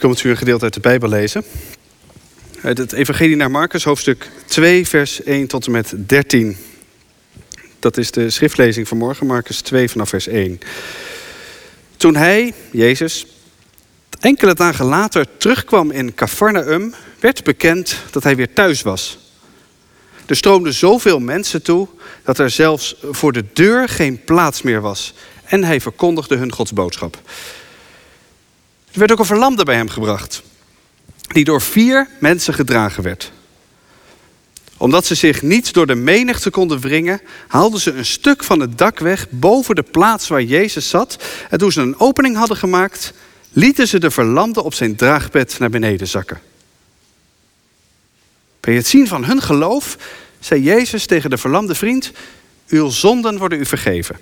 Ik kom het u een gedeelte uit de Bijbel lezen. Uit het Evangelie naar Marcus, hoofdstuk 2, vers 1 tot en met 13. Dat is de schriftlezing van morgen, Marcus 2 vanaf vers 1. Toen hij, Jezus, enkele dagen later terugkwam in Cafarnaum, werd bekend dat hij weer thuis was. Er stroomden zoveel mensen toe dat er zelfs voor de deur geen plaats meer was. En hij verkondigde hun Gods boodschap. Er werd ook een verlamde bij hem gebracht, die door vier mensen gedragen werd. Omdat ze zich niet door de menigte konden wringen, haalden ze een stuk van het dak weg boven de plaats waar Jezus zat. En toen ze een opening hadden gemaakt, lieten ze de verlamde op zijn draagbed naar beneden zakken. Bij het zien van hun geloof zei Jezus tegen de verlamde vriend: Uw zonden worden u vergeven.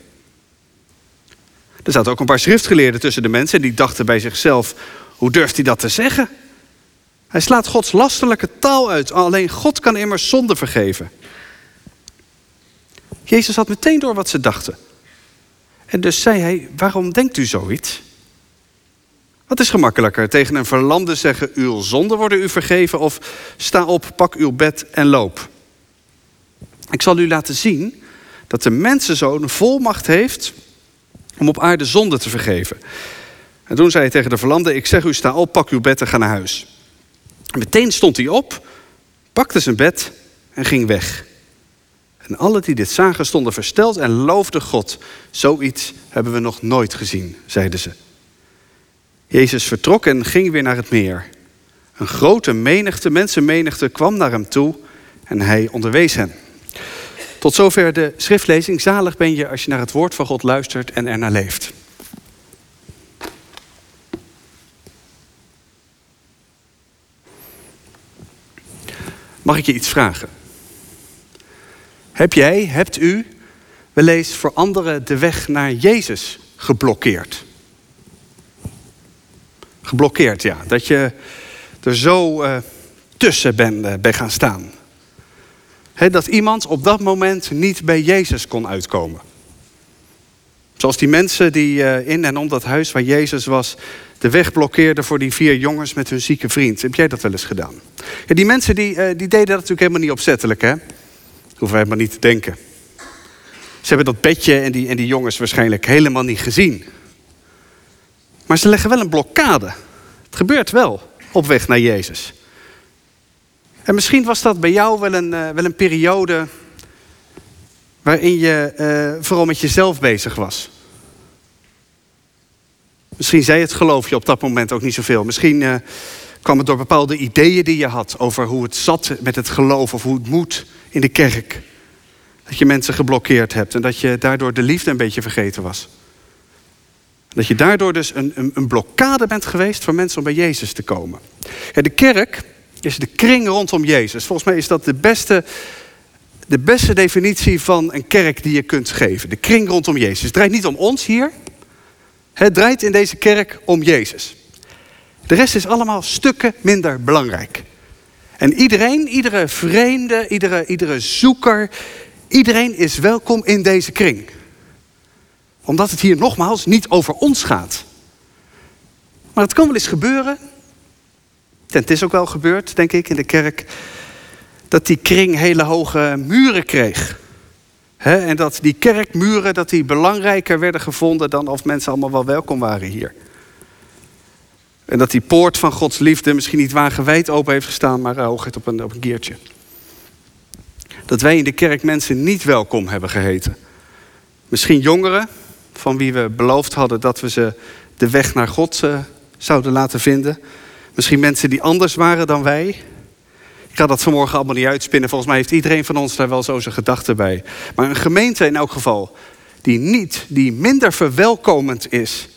Er zaten ook een paar schriftgeleerden tussen de mensen en die dachten bij zichzelf: hoe durft hij dat te zeggen? Hij slaat Gods lasterlijke taal uit. Alleen God kan immers zonde vergeven. Jezus had meteen door wat ze dachten. En dus zei hij: Waarom denkt u zoiets? Wat is gemakkelijker? Tegen een verlamde zeggen: Uw zonden worden u vergeven. Of sta op, pak uw bed en loop. Ik zal u laten zien dat de mensenzoon volmacht heeft om op aarde zonde te vergeven. En toen zei hij tegen de verlamde: Ik zeg u, sta op, pak uw bed en ga naar huis. En meteen stond hij op, pakte zijn bed en ging weg. En alle die dit zagen stonden versteld en loofden God. Zoiets hebben we nog nooit gezien, zeiden ze. Jezus vertrok en ging weer naar het meer. Een grote menigte, mensenmenigte, kwam naar hem toe en hij onderwees hen. Tot zover de schriftlezing. Zalig ben je als je naar het woord van God luistert en ernaar leeft. Mag ik je iets vragen? Heb jij, hebt u eens voor anderen de weg naar Jezus geblokkeerd? Geblokkeerd, ja. Dat je er zo uh, tussen bent uh, gaan staan dat iemand op dat moment niet bij Jezus kon uitkomen. Zoals die mensen die uh, in en om dat huis waar Jezus was, de weg blokkeerden voor die vier jongens met hun zieke vriend. Heb jij dat wel eens gedaan? Ja, die mensen die, uh, die deden dat natuurlijk helemaal niet opzettelijk, hè? Hoeven wij maar niet te denken. Ze hebben dat bedje en die, en die jongens waarschijnlijk helemaal niet gezien. Maar ze leggen wel een blokkade. Het gebeurt wel op weg naar Jezus. En misschien was dat bij jou wel een, uh, wel een periode waarin je uh, vooral met jezelf bezig was. Misschien zei het geloof je op dat moment ook niet zoveel. Misschien uh, kwam het door bepaalde ideeën die je had over hoe het zat met het geloof of hoe het moet in de kerk. Dat je mensen geblokkeerd hebt en dat je daardoor de liefde een beetje vergeten was. Dat je daardoor dus een, een, een blokkade bent geweest voor mensen om bij Jezus te komen. Ja, de kerk is de kring rondom Jezus. Volgens mij is dat de beste, de beste definitie van een kerk die je kunt geven. De kring rondom Jezus. Het draait niet om ons hier. Het draait in deze kerk om Jezus. De rest is allemaal stukken minder belangrijk. En iedereen, iedere vreemde, iedere, iedere zoeker, iedereen is welkom in deze kring. Omdat het hier nogmaals niet over ons gaat. Maar het kan wel eens gebeuren en het is ook wel gebeurd, denk ik, in de kerk, dat die kring hele hoge muren kreeg. en dat die kerkmuren dat die belangrijker werden gevonden dan of mensen allemaal wel welkom waren hier. En dat die poort van Gods liefde misschien niet wagenwijd open heeft gestaan, maar hooguit op een, op een keertje. Dat wij in de kerk mensen niet welkom hebben geheten. Misschien jongeren, van wie we beloofd hadden dat we ze de weg naar God uh, zouden laten vinden. Misschien mensen die anders waren dan wij. Ik ga dat vanmorgen allemaal niet uitspinnen. Volgens mij heeft iedereen van ons daar wel zo zijn gedachten bij. Maar een gemeente in elk geval die niet, die minder verwelkomend is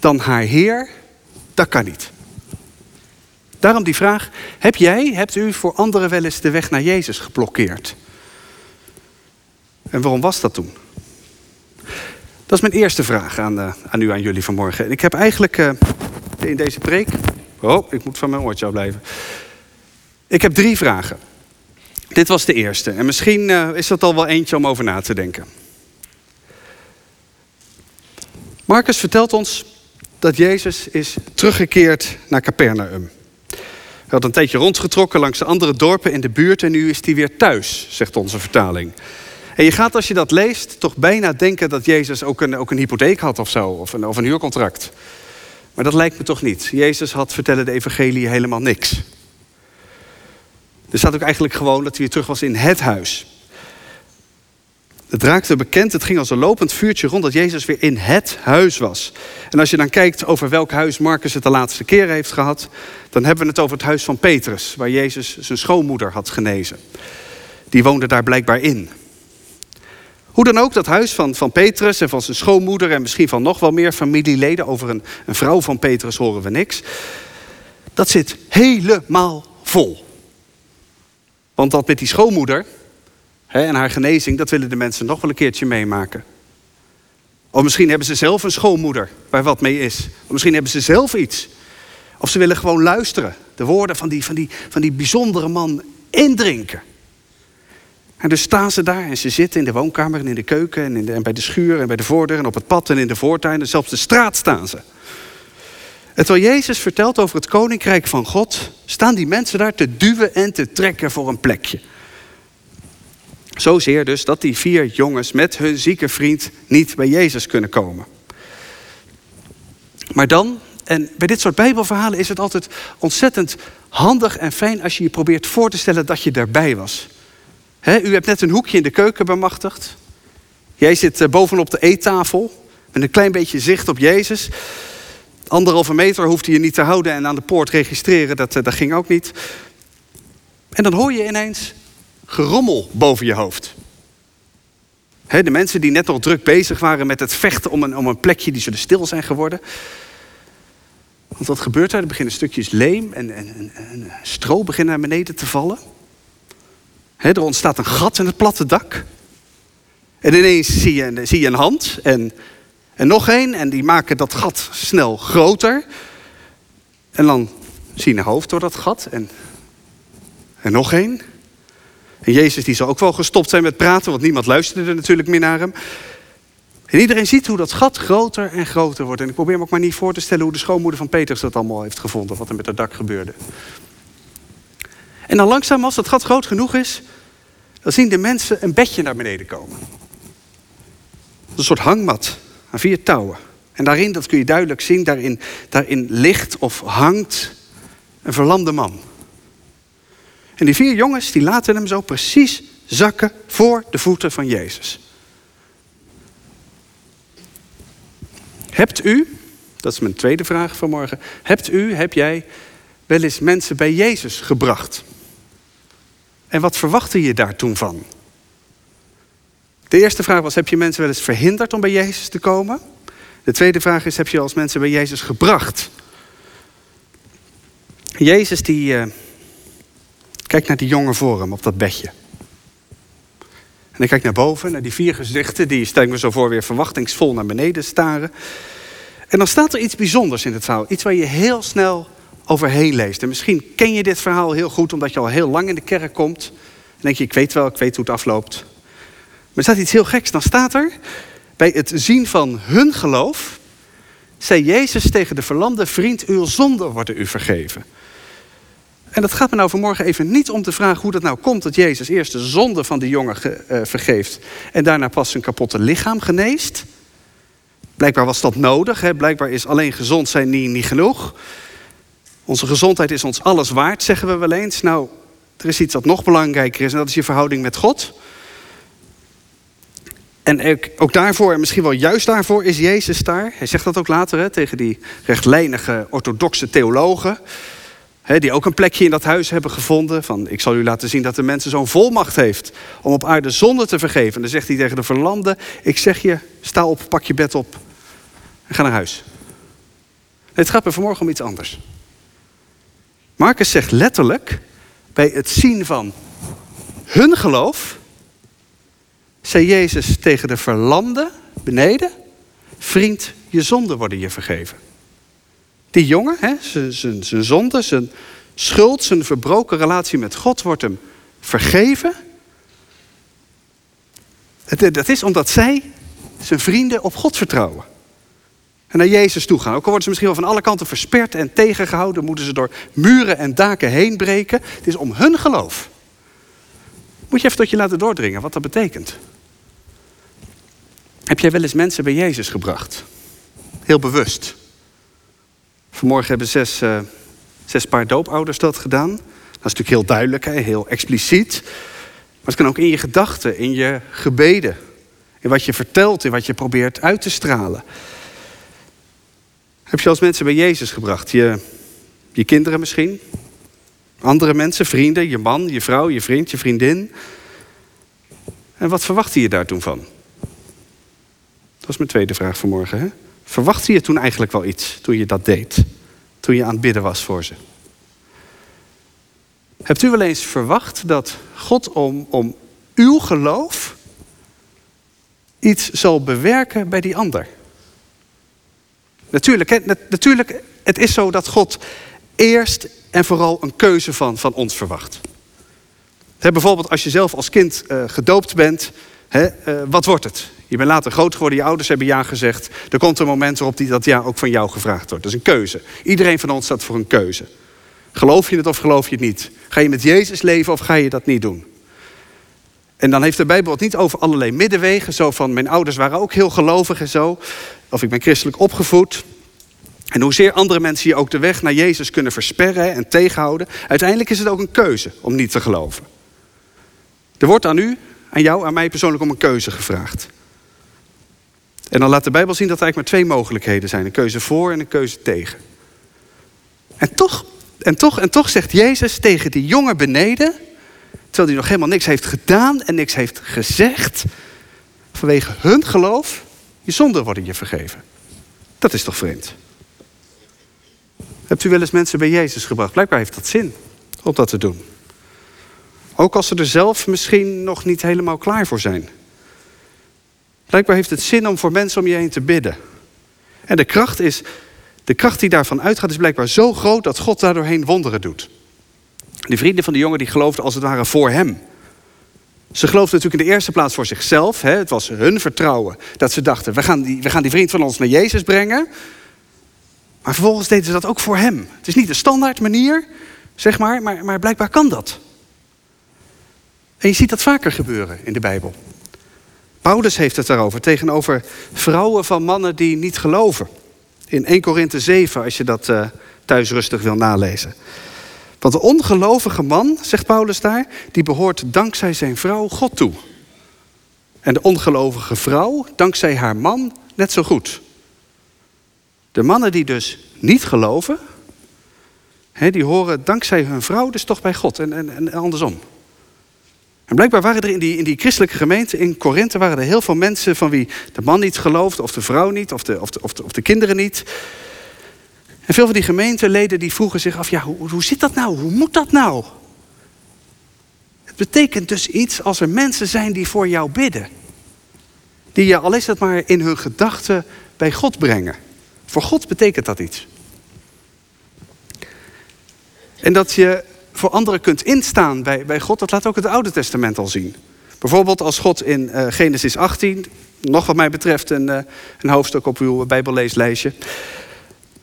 dan haar Heer, dat kan niet. Daarom die vraag, heb jij, hebt u voor anderen wel eens de weg naar Jezus geblokkeerd? En waarom was dat toen? Dat is mijn eerste vraag aan, uh, aan u, aan jullie vanmorgen. Ik heb eigenlijk uh, in deze preek Oh, ik moet van mijn oortje blijven. Ik heb drie vragen. Dit was de eerste. En misschien uh, is dat al wel eentje om over na te denken. Marcus vertelt ons dat Jezus is teruggekeerd naar Capernaum. Hij had een tijdje rondgetrokken langs de andere dorpen in de buurt en nu is hij weer thuis, zegt onze vertaling. En je gaat als je dat leest toch bijna denken dat Jezus ook een, ook een hypotheek had of zo, of een, of een huurcontract. Maar dat lijkt me toch niet. Jezus had, vertellen de evangelie, helemaal niks. Er staat ook eigenlijk gewoon dat hij weer terug was in het huis. Het raakte bekend, het ging als een lopend vuurtje rond dat Jezus weer in het huis was. En als je dan kijkt over welk huis Marcus het de laatste keer heeft gehad, dan hebben we het over het huis van Petrus, waar Jezus zijn schoonmoeder had genezen. Die woonde daar blijkbaar in. Hoe dan ook, dat huis van, van Petrus en van zijn schoonmoeder en misschien van nog wel meer familieleden, over een, een vrouw van Petrus horen we niks, dat zit helemaal vol. Want dat met die schoonmoeder hè, en haar genezing, dat willen de mensen nog wel een keertje meemaken. Of misschien hebben ze zelf een schoonmoeder waar wat mee is. Of misschien hebben ze zelf iets. Of ze willen gewoon luisteren. De woorden van die, van die, van die bijzondere man indrinken. En dus staan ze daar en ze zitten in de woonkamer en in de keuken en, in en bij de schuur en bij de voordeur en op het pad en in de voortuin en zelfs de straat staan ze. En terwijl Jezus vertelt over het koninkrijk van God, staan die mensen daar te duwen en te trekken voor een plekje. Zozeer dus dat die vier jongens met hun zieke vriend niet bij Jezus kunnen komen. Maar dan, en bij dit soort Bijbelverhalen is het altijd ontzettend handig en fijn als je je probeert voor te stellen dat je daarbij was. U hebt net een hoekje in de keuken bemachtigd. Jij zit eh, bovenop de eettafel met een klein beetje zicht op Jezus. Anderhalve meter hoefde je niet te houden en aan de poort registreren, dat, eh, dat ging ook niet. En dan hoor je ineens gerommel boven je hoofd. de mensen die net nog druk bezig waren met het vechten om een, om een plekje, die zullen stil zijn geworden. Want wat gebeurt er? Er beginnen stukjes leem en, en, en stro beginnen naar beneden te vallen. Er ontstaat een gat in het platte dak. En ineens zie je, je een hand en, en nog één. En die maken dat gat snel groter. En dan zie je een hoofd door dat gat. En, en nog één. En Jezus die zal ook wel gestopt zijn met praten, want niemand luisterde natuurlijk meer naar hem. En iedereen ziet hoe dat gat groter en groter wordt. En ik probeer me ook maar niet voor te stellen hoe de schoonmoeder van Petrus dat allemaal heeft gevonden, wat er met het dak gebeurde. En dan langzaam, als dat gat groot genoeg is, dan zien de mensen een bedje naar beneden komen. Een soort hangmat aan vier touwen. En daarin, dat kun je duidelijk zien, daarin, daarin ligt of hangt een verlamde man. En die vier jongens die laten hem zo precies zakken voor de voeten van Jezus. Hebt u, dat is mijn tweede vraag vanmorgen, hebt u, heb jij wel eens mensen bij Jezus gebracht? En wat verwachtte je daar toen van? De eerste vraag was, heb je mensen wel eens verhinderd om bij Jezus te komen? De tweede vraag is, heb je als mensen bij Jezus gebracht? Jezus die, eh, Kijk naar die jongen voor hem op dat bedje. En ik kijk naar boven, naar die vier gezichten, die stel ik me zo voor weer verwachtingsvol naar beneden staren. En dan staat er iets bijzonders in het verhaal. Iets waar je heel snel overheen leest. En misschien ken je dit verhaal heel goed omdat je al heel lang in de kerk komt. En denk je, ik weet wel, ik weet hoe het afloopt. Maar er staat iets heel geks. Dan staat er, bij het zien van hun geloof, zei Jezus tegen de verlamde vriend, uw zonden worden u vergeven. En dat gaat me nou vanmorgen even niet om te vragen hoe dat nou komt dat Jezus eerst de zonde van de jongen uh, vergeeft en daarna pas zijn kapotte lichaam geneest. Blijkbaar was dat nodig. Hè? Blijkbaar is alleen gezond zijn niet, niet genoeg. Onze gezondheid is ons alles waard, zeggen we wel eens. Nou, er is iets wat nog belangrijker is en dat is je verhouding met God. En ook, daarvoor, en misschien wel juist daarvoor, is Jezus daar. Hij zegt dat ook later hè, tegen die rechtlijnige orthodoxe theologen die ook een plekje in dat huis hebben gevonden. Van, ik zal u laten zien dat de mensen zo'n volmacht heeft om op aarde zonde te vergeven. En dan zegt hij tegen de verlamde, ik zeg je, sta op, pak je bed op en ga naar huis. het gaat me vanmorgen om iets anders. Marcus zegt letterlijk, bij het zien van hun geloof, zei Jezus tegen de verlamde beneden, vriend, je zonden worden je vergeven. Die jongen, zijn zonde, zijn schuld, zijn verbroken relatie met God wordt hem vergeven. Dat is omdat zij, zijn vrienden, op God vertrouwen. En naar Jezus toe gaan. Ook al worden ze misschien wel van alle kanten versperd en tegengehouden, moeten ze door muren en daken heen breken. Het is om hun geloof. Moet je even tot je laten doordringen wat dat betekent. Heb jij wel eens mensen bij Jezus gebracht? Heel bewust. Vanmorgen hebben zes, uh, zes paar doopouders dat gedaan. Dat is natuurlijk heel duidelijk, hè? heel expliciet. Maar het kan ook in je gedachten, in je gebeden. In wat je vertelt, in wat je probeert uit te stralen. Heb je als mensen bij Jezus gebracht? Je, je kinderen misschien? Andere mensen, vrienden, je man, je vrouw, je vriend, je vriendin? En wat verwachtte je daar toen van? Dat was mijn tweede vraag vanmorgen. Hè? Verwachtte je toen eigenlijk wel iets, toen je dat deed? Toen je aan het bidden was voor ze? Hebt u wel eens verwacht dat God om, om uw geloof iets zal bewerken bij die ander? Natuurlijk, natuurlijk, het is zo dat God eerst en vooral een keuze van, van ons verwacht. bijvoorbeeld als je zelf als kind uh, gedoopt bent, uh, wat wordt het? Je bent later groot geworden, je ouders hebben ja gezegd. Er komt een moment waarop die, dat ja ook van jou gevraagd wordt. Dat is een keuze. Iedereen van ons staat voor een keuze. Geloof je het of geloof je het niet? Ga je met Jezus leven of ga je dat niet doen? En dan heeft de Bijbel het niet over allerlei middenwegen. Zo van, mijn ouders waren ook heel gelovig en zo. Of ik ben christelijk opgevoed. En hoezeer andere mensen je ook de weg naar Jezus kunnen versperren en tegenhouden. Uiteindelijk is het ook een keuze om niet te geloven. Er wordt aan u, aan jou, aan mij persoonlijk om een keuze gevraagd. En dan laat de Bijbel zien dat er eigenlijk maar twee mogelijkheden zijn. Een keuze voor en een keuze tegen. En toch, en toch, en toch zegt Jezus tegen die jongen beneden, terwijl hij nog helemaal niks heeft gedaan en niks heeft gezegd, vanwege hun geloof, je zonden worden je vergeven. Dat is toch vreemd? Hebt u wel eens mensen bij Jezus gebracht? Blijkbaar heeft dat zin om dat te doen. Ook als ze er zelf misschien nog niet helemaal klaar voor zijn. Blijkbaar heeft het zin om voor mensen om je heen te bidden. En de kracht, is, de kracht die daarvan uitgaat is blijkbaar zo groot dat God daardoorheen wonderen doet. Die vrienden van de jongen die geloofden als het ware voor hem. Ze geloofden natuurlijk in de eerste plaats voor zichzelf. Hè. Het was hun vertrouwen dat ze dachten, we gaan, die, we gaan die vriend van ons naar Jezus brengen. Maar vervolgens deden ze dat ook voor hem. Het is niet de standaard manier, zeg maar, maar, maar blijkbaar kan dat. En je ziet dat vaker gebeuren in de Bijbel. Paulus heeft het daarover, tegenover vrouwen van mannen die niet geloven. In 1 Korinthe 7, als je dat uh, thuis rustig wil nalezen. Want de ongelovige man, zegt Paulus daar, die behoort dankzij zijn vrouw God toe. En de ongelovige vrouw, dankzij haar man, net zo goed. De mannen die dus niet geloven, die horen dankzij hun vrouw dus toch bij God en, en, en andersom. En blijkbaar waren er in die, in die christelijke gemeente in Korinthe waren er heel veel mensen van wie de man niet geloofde, of de vrouw niet, of de, of de, of de, of de kinderen niet. En veel van die gemeenteleden die vroegen zich af, ja, hoe, hoe zit dat nou? Hoe moet dat nou? Het betekent dus iets als er mensen zijn die voor jou bidden. Die je, al is het maar in hun gedachten, bij God brengen. Voor God betekent dat iets. En dat je voor anderen kunt instaan bij, bij God, dat laat ook het Oude Testament al zien. Bijvoorbeeld als God in uh, Genesis 18, nog wat mij betreft een, uh, een hoofdstuk op uw Bijbelleeslijstje.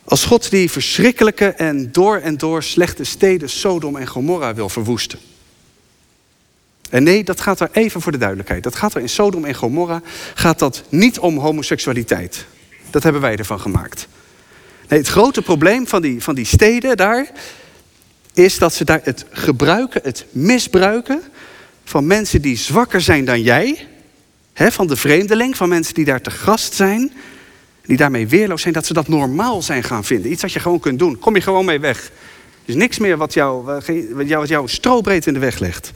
Als God die verschrikkelijke en door en door slechte steden Sodom en Gomorra wil verwoesten. En nee, dat gaat er even voor de duidelijkheid. Dat gaat er in Sodom en Gomorra gaat dat niet om homoseksualiteit. Dat hebben wij ervan gemaakt. Nee, het grote probleem van die, van die steden daar is dat ze daar het gebruiken, het misbruiken van mensen die zwakker zijn dan jij, hè, van de vreemdeling, van mensen die daar te gast zijn, die daarmee weerloos zijn, dat ze dat normaal zijn gaan vinden. Iets wat je gewoon kunt doen. Kom je gewoon mee weg. Er is niks meer wat jou, wat jou, wat strobreed in de weg legt.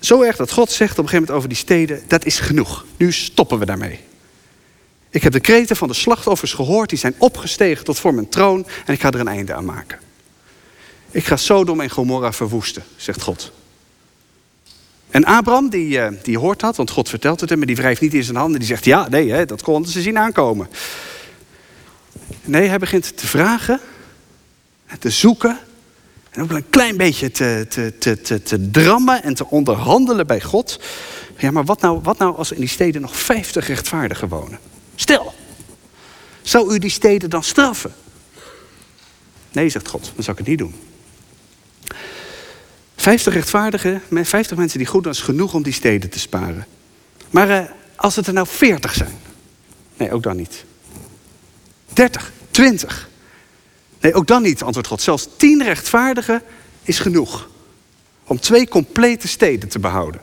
Zo erg dat God zegt op een gegeven moment over die steden, dat is genoeg. Nu stoppen we daarmee. Ik heb de kreten van de slachtoffers gehoord, die zijn opgestegen tot voor mijn troon en ik ga er een einde aan maken. Ik ga Sodom en Gomorra verwoesten, zegt God. En Abraham, die, uh, die hoort dat, want God vertelt het hem, maar die wrijft niet in zijn handen. Die zegt, ja, nee, hè, dat konden ze zien aankomen. Nee, hij begint te vragen, te zoeken. En ook een klein beetje te, te, te, te, te drammen en te onderhandelen bij God. Ja, maar wat nou, wat nou als in die steden nog vijftig rechtvaardigen wonen? Stil, zou u die steden dan straffen? Nee, zegt God, dan zou ik het niet doen. Vijftig rechtvaardigen, vijftig mensen die goed doen, is genoeg om die steden te sparen. Maar eh, als het er nou veertig zijn? Nee, ook dan niet. Dertig, twintig? Nee, ook dan niet, antwoordt God. Zelfs tien rechtvaardigen is genoeg om twee complete steden te behouden.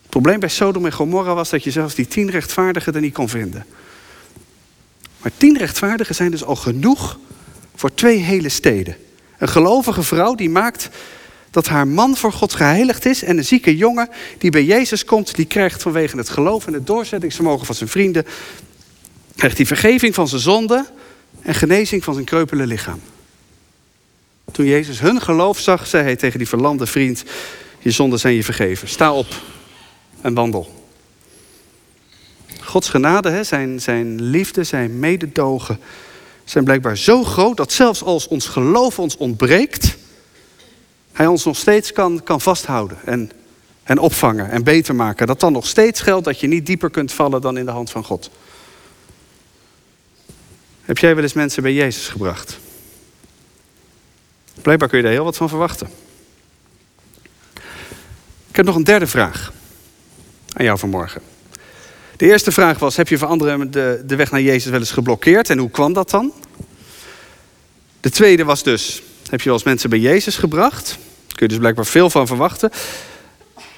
Het probleem bij Sodom en Gomorra was dat je zelfs die tien rechtvaardigen er niet kon vinden. Maar tien rechtvaardigen zijn dus al genoeg voor twee hele steden. Een gelovige vrouw die maakt dat haar man voor God geheiligd is. En een zieke jongen die bij Jezus komt, die krijgt vanwege het geloof en het doorzettingsvermogen van zijn vrienden, krijgt die vergeving van zijn zonde en genezing van zijn kreupele lichaam. Toen Jezus hun geloof zag, zei hij tegen die verlamde vriend, je zonden zijn je vergeven. Sta op en wandel. Gods genade, zijn, zijn liefde, zijn mededogen zijn blijkbaar zo groot dat zelfs als ons geloof ons ontbreekt, hij ons nog steeds kan, kan vasthouden en, en opvangen en beter maken. Dat dan nog steeds geldt dat je niet dieper kunt vallen dan in de hand van God. Heb jij wel eens mensen bij Jezus gebracht? Blijkbaar kun je daar heel wat van verwachten. Ik heb nog een derde vraag aan jou vanmorgen. De eerste vraag was: heb je voor anderen de, de weg naar Jezus wel eens geblokkeerd en hoe kwam dat dan? De tweede was dus: heb je wel eens mensen bij Jezus gebracht? Kun je dus blijkbaar veel van verwachten.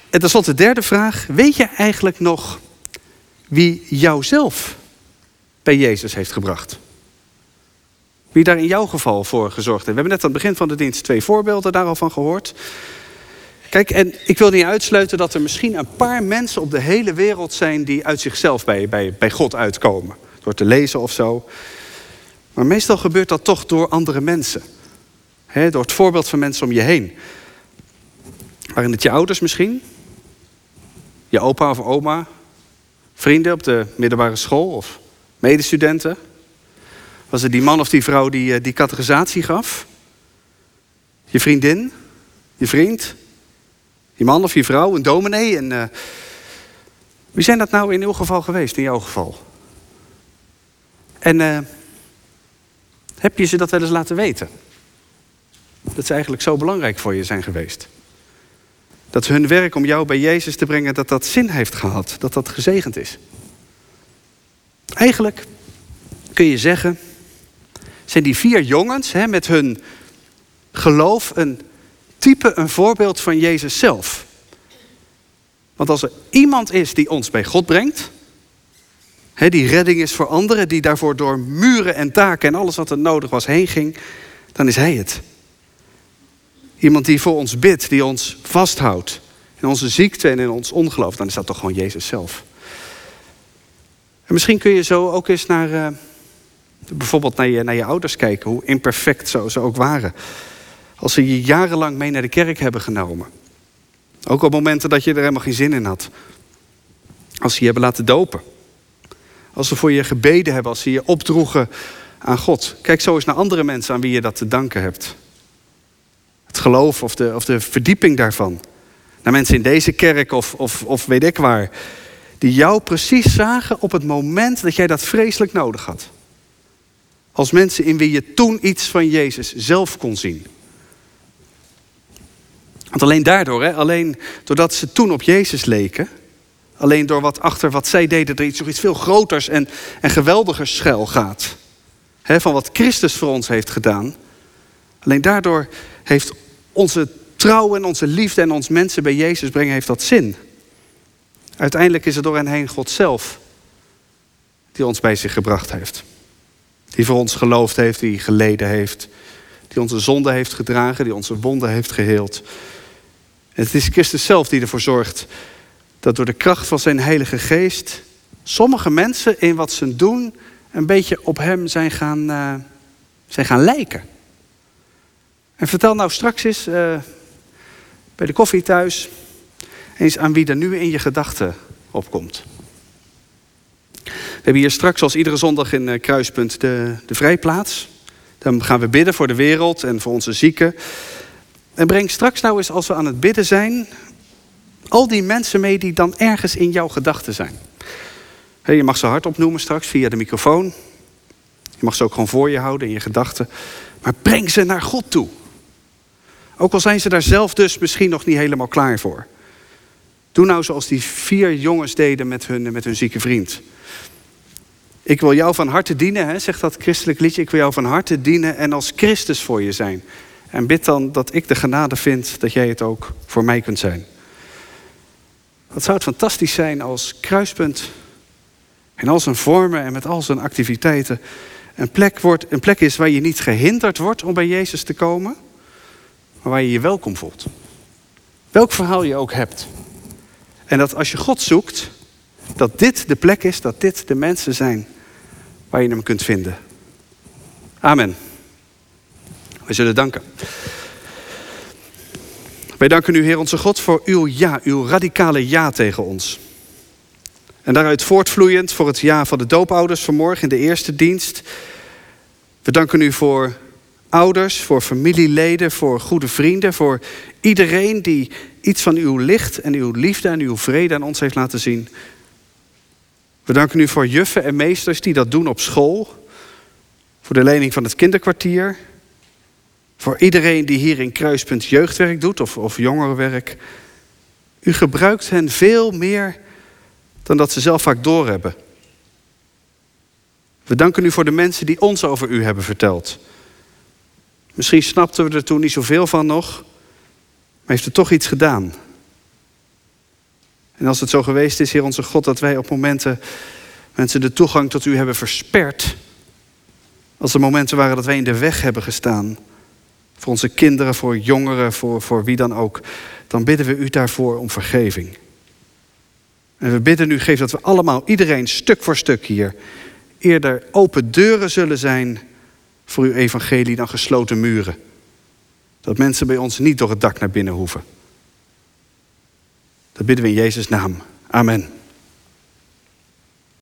En tenslotte de derde vraag: weet je eigenlijk nog wie jouzelf bij Jezus heeft gebracht? Wie daar in jouw geval voor gezorgd heeft. We hebben net aan het begin van de dienst twee voorbeelden daar al van gehoord. Kijk, en ik wil niet uitsluiten dat er misschien een paar mensen op de hele wereld zijn die uit zichzelf bij, bij God uitkomen. Door te lezen of zo. Maar meestal gebeurt dat toch door andere mensen. door het voorbeeld van mensen om je heen. Waren het je ouders misschien? Je opa of oma? Vrienden op de middelbare school of medestudenten? Was het die man of die vrouw die eh, die categorisatie gaf? Je vriendin? Je vriend? Je man of je vrouw? Een dominee? En, uh, wie zijn dat nou in uw geval geweest, in jouw geval? En uh, heb je ze dat wel eens laten weten? Dat ze eigenlijk zo belangrijk voor je zijn geweest. Dat hun werk om jou bij Jezus te brengen, dat dat zin heeft gehad. Dat dat gezegend is. Eigenlijk kun je zeggen zijn die vier jongens hè, met hun geloof een type, een voorbeeld van Jezus zelf. Want als er iemand is die ons bij God brengt, hè, die redding is voor anderen, die daarvoor door muren en taken en alles wat er nodig was heen ging, dan is Hij het. Iemand die voor ons bidt, die ons vasthoudt in onze ziekte en in ons ongeloof, dan is dat toch gewoon Jezus zelf. En misschien kun je zo ook eens naar. Uh, bijvoorbeeld naar je, naar je ouders kijken, hoe imperfect zo ze ook waren. Als ze je jarenlang mee naar de kerk hebben genomen. Ook op momenten dat je er helemaal geen zin in had. Als ze je hebben laten dopen. Als ze voor je gebeden hebben, als ze je opdroegen aan God. Kijk zo eens naar andere mensen aan wie je dat te danken hebt. Het geloof of de, of de verdieping daarvan. Naar mensen in deze kerk of, of, of weet ik waar. Die jou precies zagen op het moment dat jij dat vreselijk nodig had. Als mensen in wie je toen iets van Jezus zelf kon zien. Want alleen daardoor, hè, alleen doordat ze toen op Jezus leken, alleen door wat achter wat zij deden er iets, nog iets veel groters en, en geweldigers schuil gaat. Hè, van wat Christus voor ons heeft gedaan. Alleen daardoor heeft onze trouw en onze liefde en ons mensen bij Jezus brengen, heeft dat zin. Uiteindelijk is het door en heen God zelf die ons bij zich gebracht heeft. Die voor ons geloofd heeft, die geleden heeft. Die onze zonde heeft gedragen, die onze wonden heeft geheeld. En het is Christus zelf die ervoor zorgt dat door de kracht van zijn Heilige Geest sommige mensen in wat ze doen een beetje op hem zijn gaan, uh, zijn gaan lijken. En vertel nou straks eens uh, bij de koffie thuis eens aan wie er nu in je gedachten opkomt. We hebben hier straks, als iedere zondag in eh, Kruispunt, de, de vrijplaats. Dan gaan we bidden voor de wereld en voor onze zieken. En breng straks nou eens, als we aan het bidden zijn, al die mensen mee die dan ergens in jouw gedachten zijn. je mag ze hard opnoemen straks via de microfoon. Je mag ze ook gewoon voor je houden in je gedachten. Maar breng ze naar God toe. Ook al zijn ze daar zelf dus misschien nog niet helemaal klaar voor. Doe nou zoals die vier jongens deden met hun, met hun zieke vriend. Ik wil jou van harte dienen, hè, zegt dat christelijk liedje. Ik wil jou van harte dienen en als Christus voor je zijn. En bid dan dat ik de genade vind dat jij het ook voor mij kunt zijn. Wat zou het fantastisch zijn als kruispunt in al zijn vormen en met al zijn activiteiten een plek, wordt, een plek is waar je niet gehinderd wordt om bij Jezus te komen, maar waar je je welkom voelt. Welk verhaal je ook hebt. En dat als je God zoekt, dat dit de plek is, dat dit de mensen zijn waar je hem kunt vinden. Amen. We zullen danken. Wij danken u, Heer onze God, voor uw ja, uw radicale ja tegen ons. En daaruit voortvloeiend voor het ja van de doopouders vanmorgen in de eerste dienst. We danken u voor ouders, voor familieleden, voor goede vrienden, voor iedereen die iets van uw licht en uw liefde en uw vrede aan ons heeft laten zien. We danken u voor juffen en meesters die dat doen op school, voor de lening van het kinderkwartier, voor iedereen die hier in Kruispunt jeugdwerk doet of, of jongerenwerk. U gebruikt hen veel meer dan dat ze zelf vaak doorhebben. We danken u voor de mensen die ons over u hebben verteld. Misschien snapten we er toen niet zoveel van nog, maar heeft het toch iets gedaan. En als het zo geweest is, Heer onze God, dat wij op momenten mensen de toegang tot u hebben versperd, als er momenten waren dat wij in de weg hebben gestaan, voor onze kinderen, voor jongeren, voor, voor wie dan ook, dan bidden we u daarvoor om vergeving. En we bidden u, geef dat we allemaal, iedereen stuk voor stuk hier, eerder open deuren zullen zijn voor uw evangelie dan gesloten muren. Dat mensen bij ons niet door het dak naar binnen hoeven. Dat bidden we in Jezus' naam. Amen.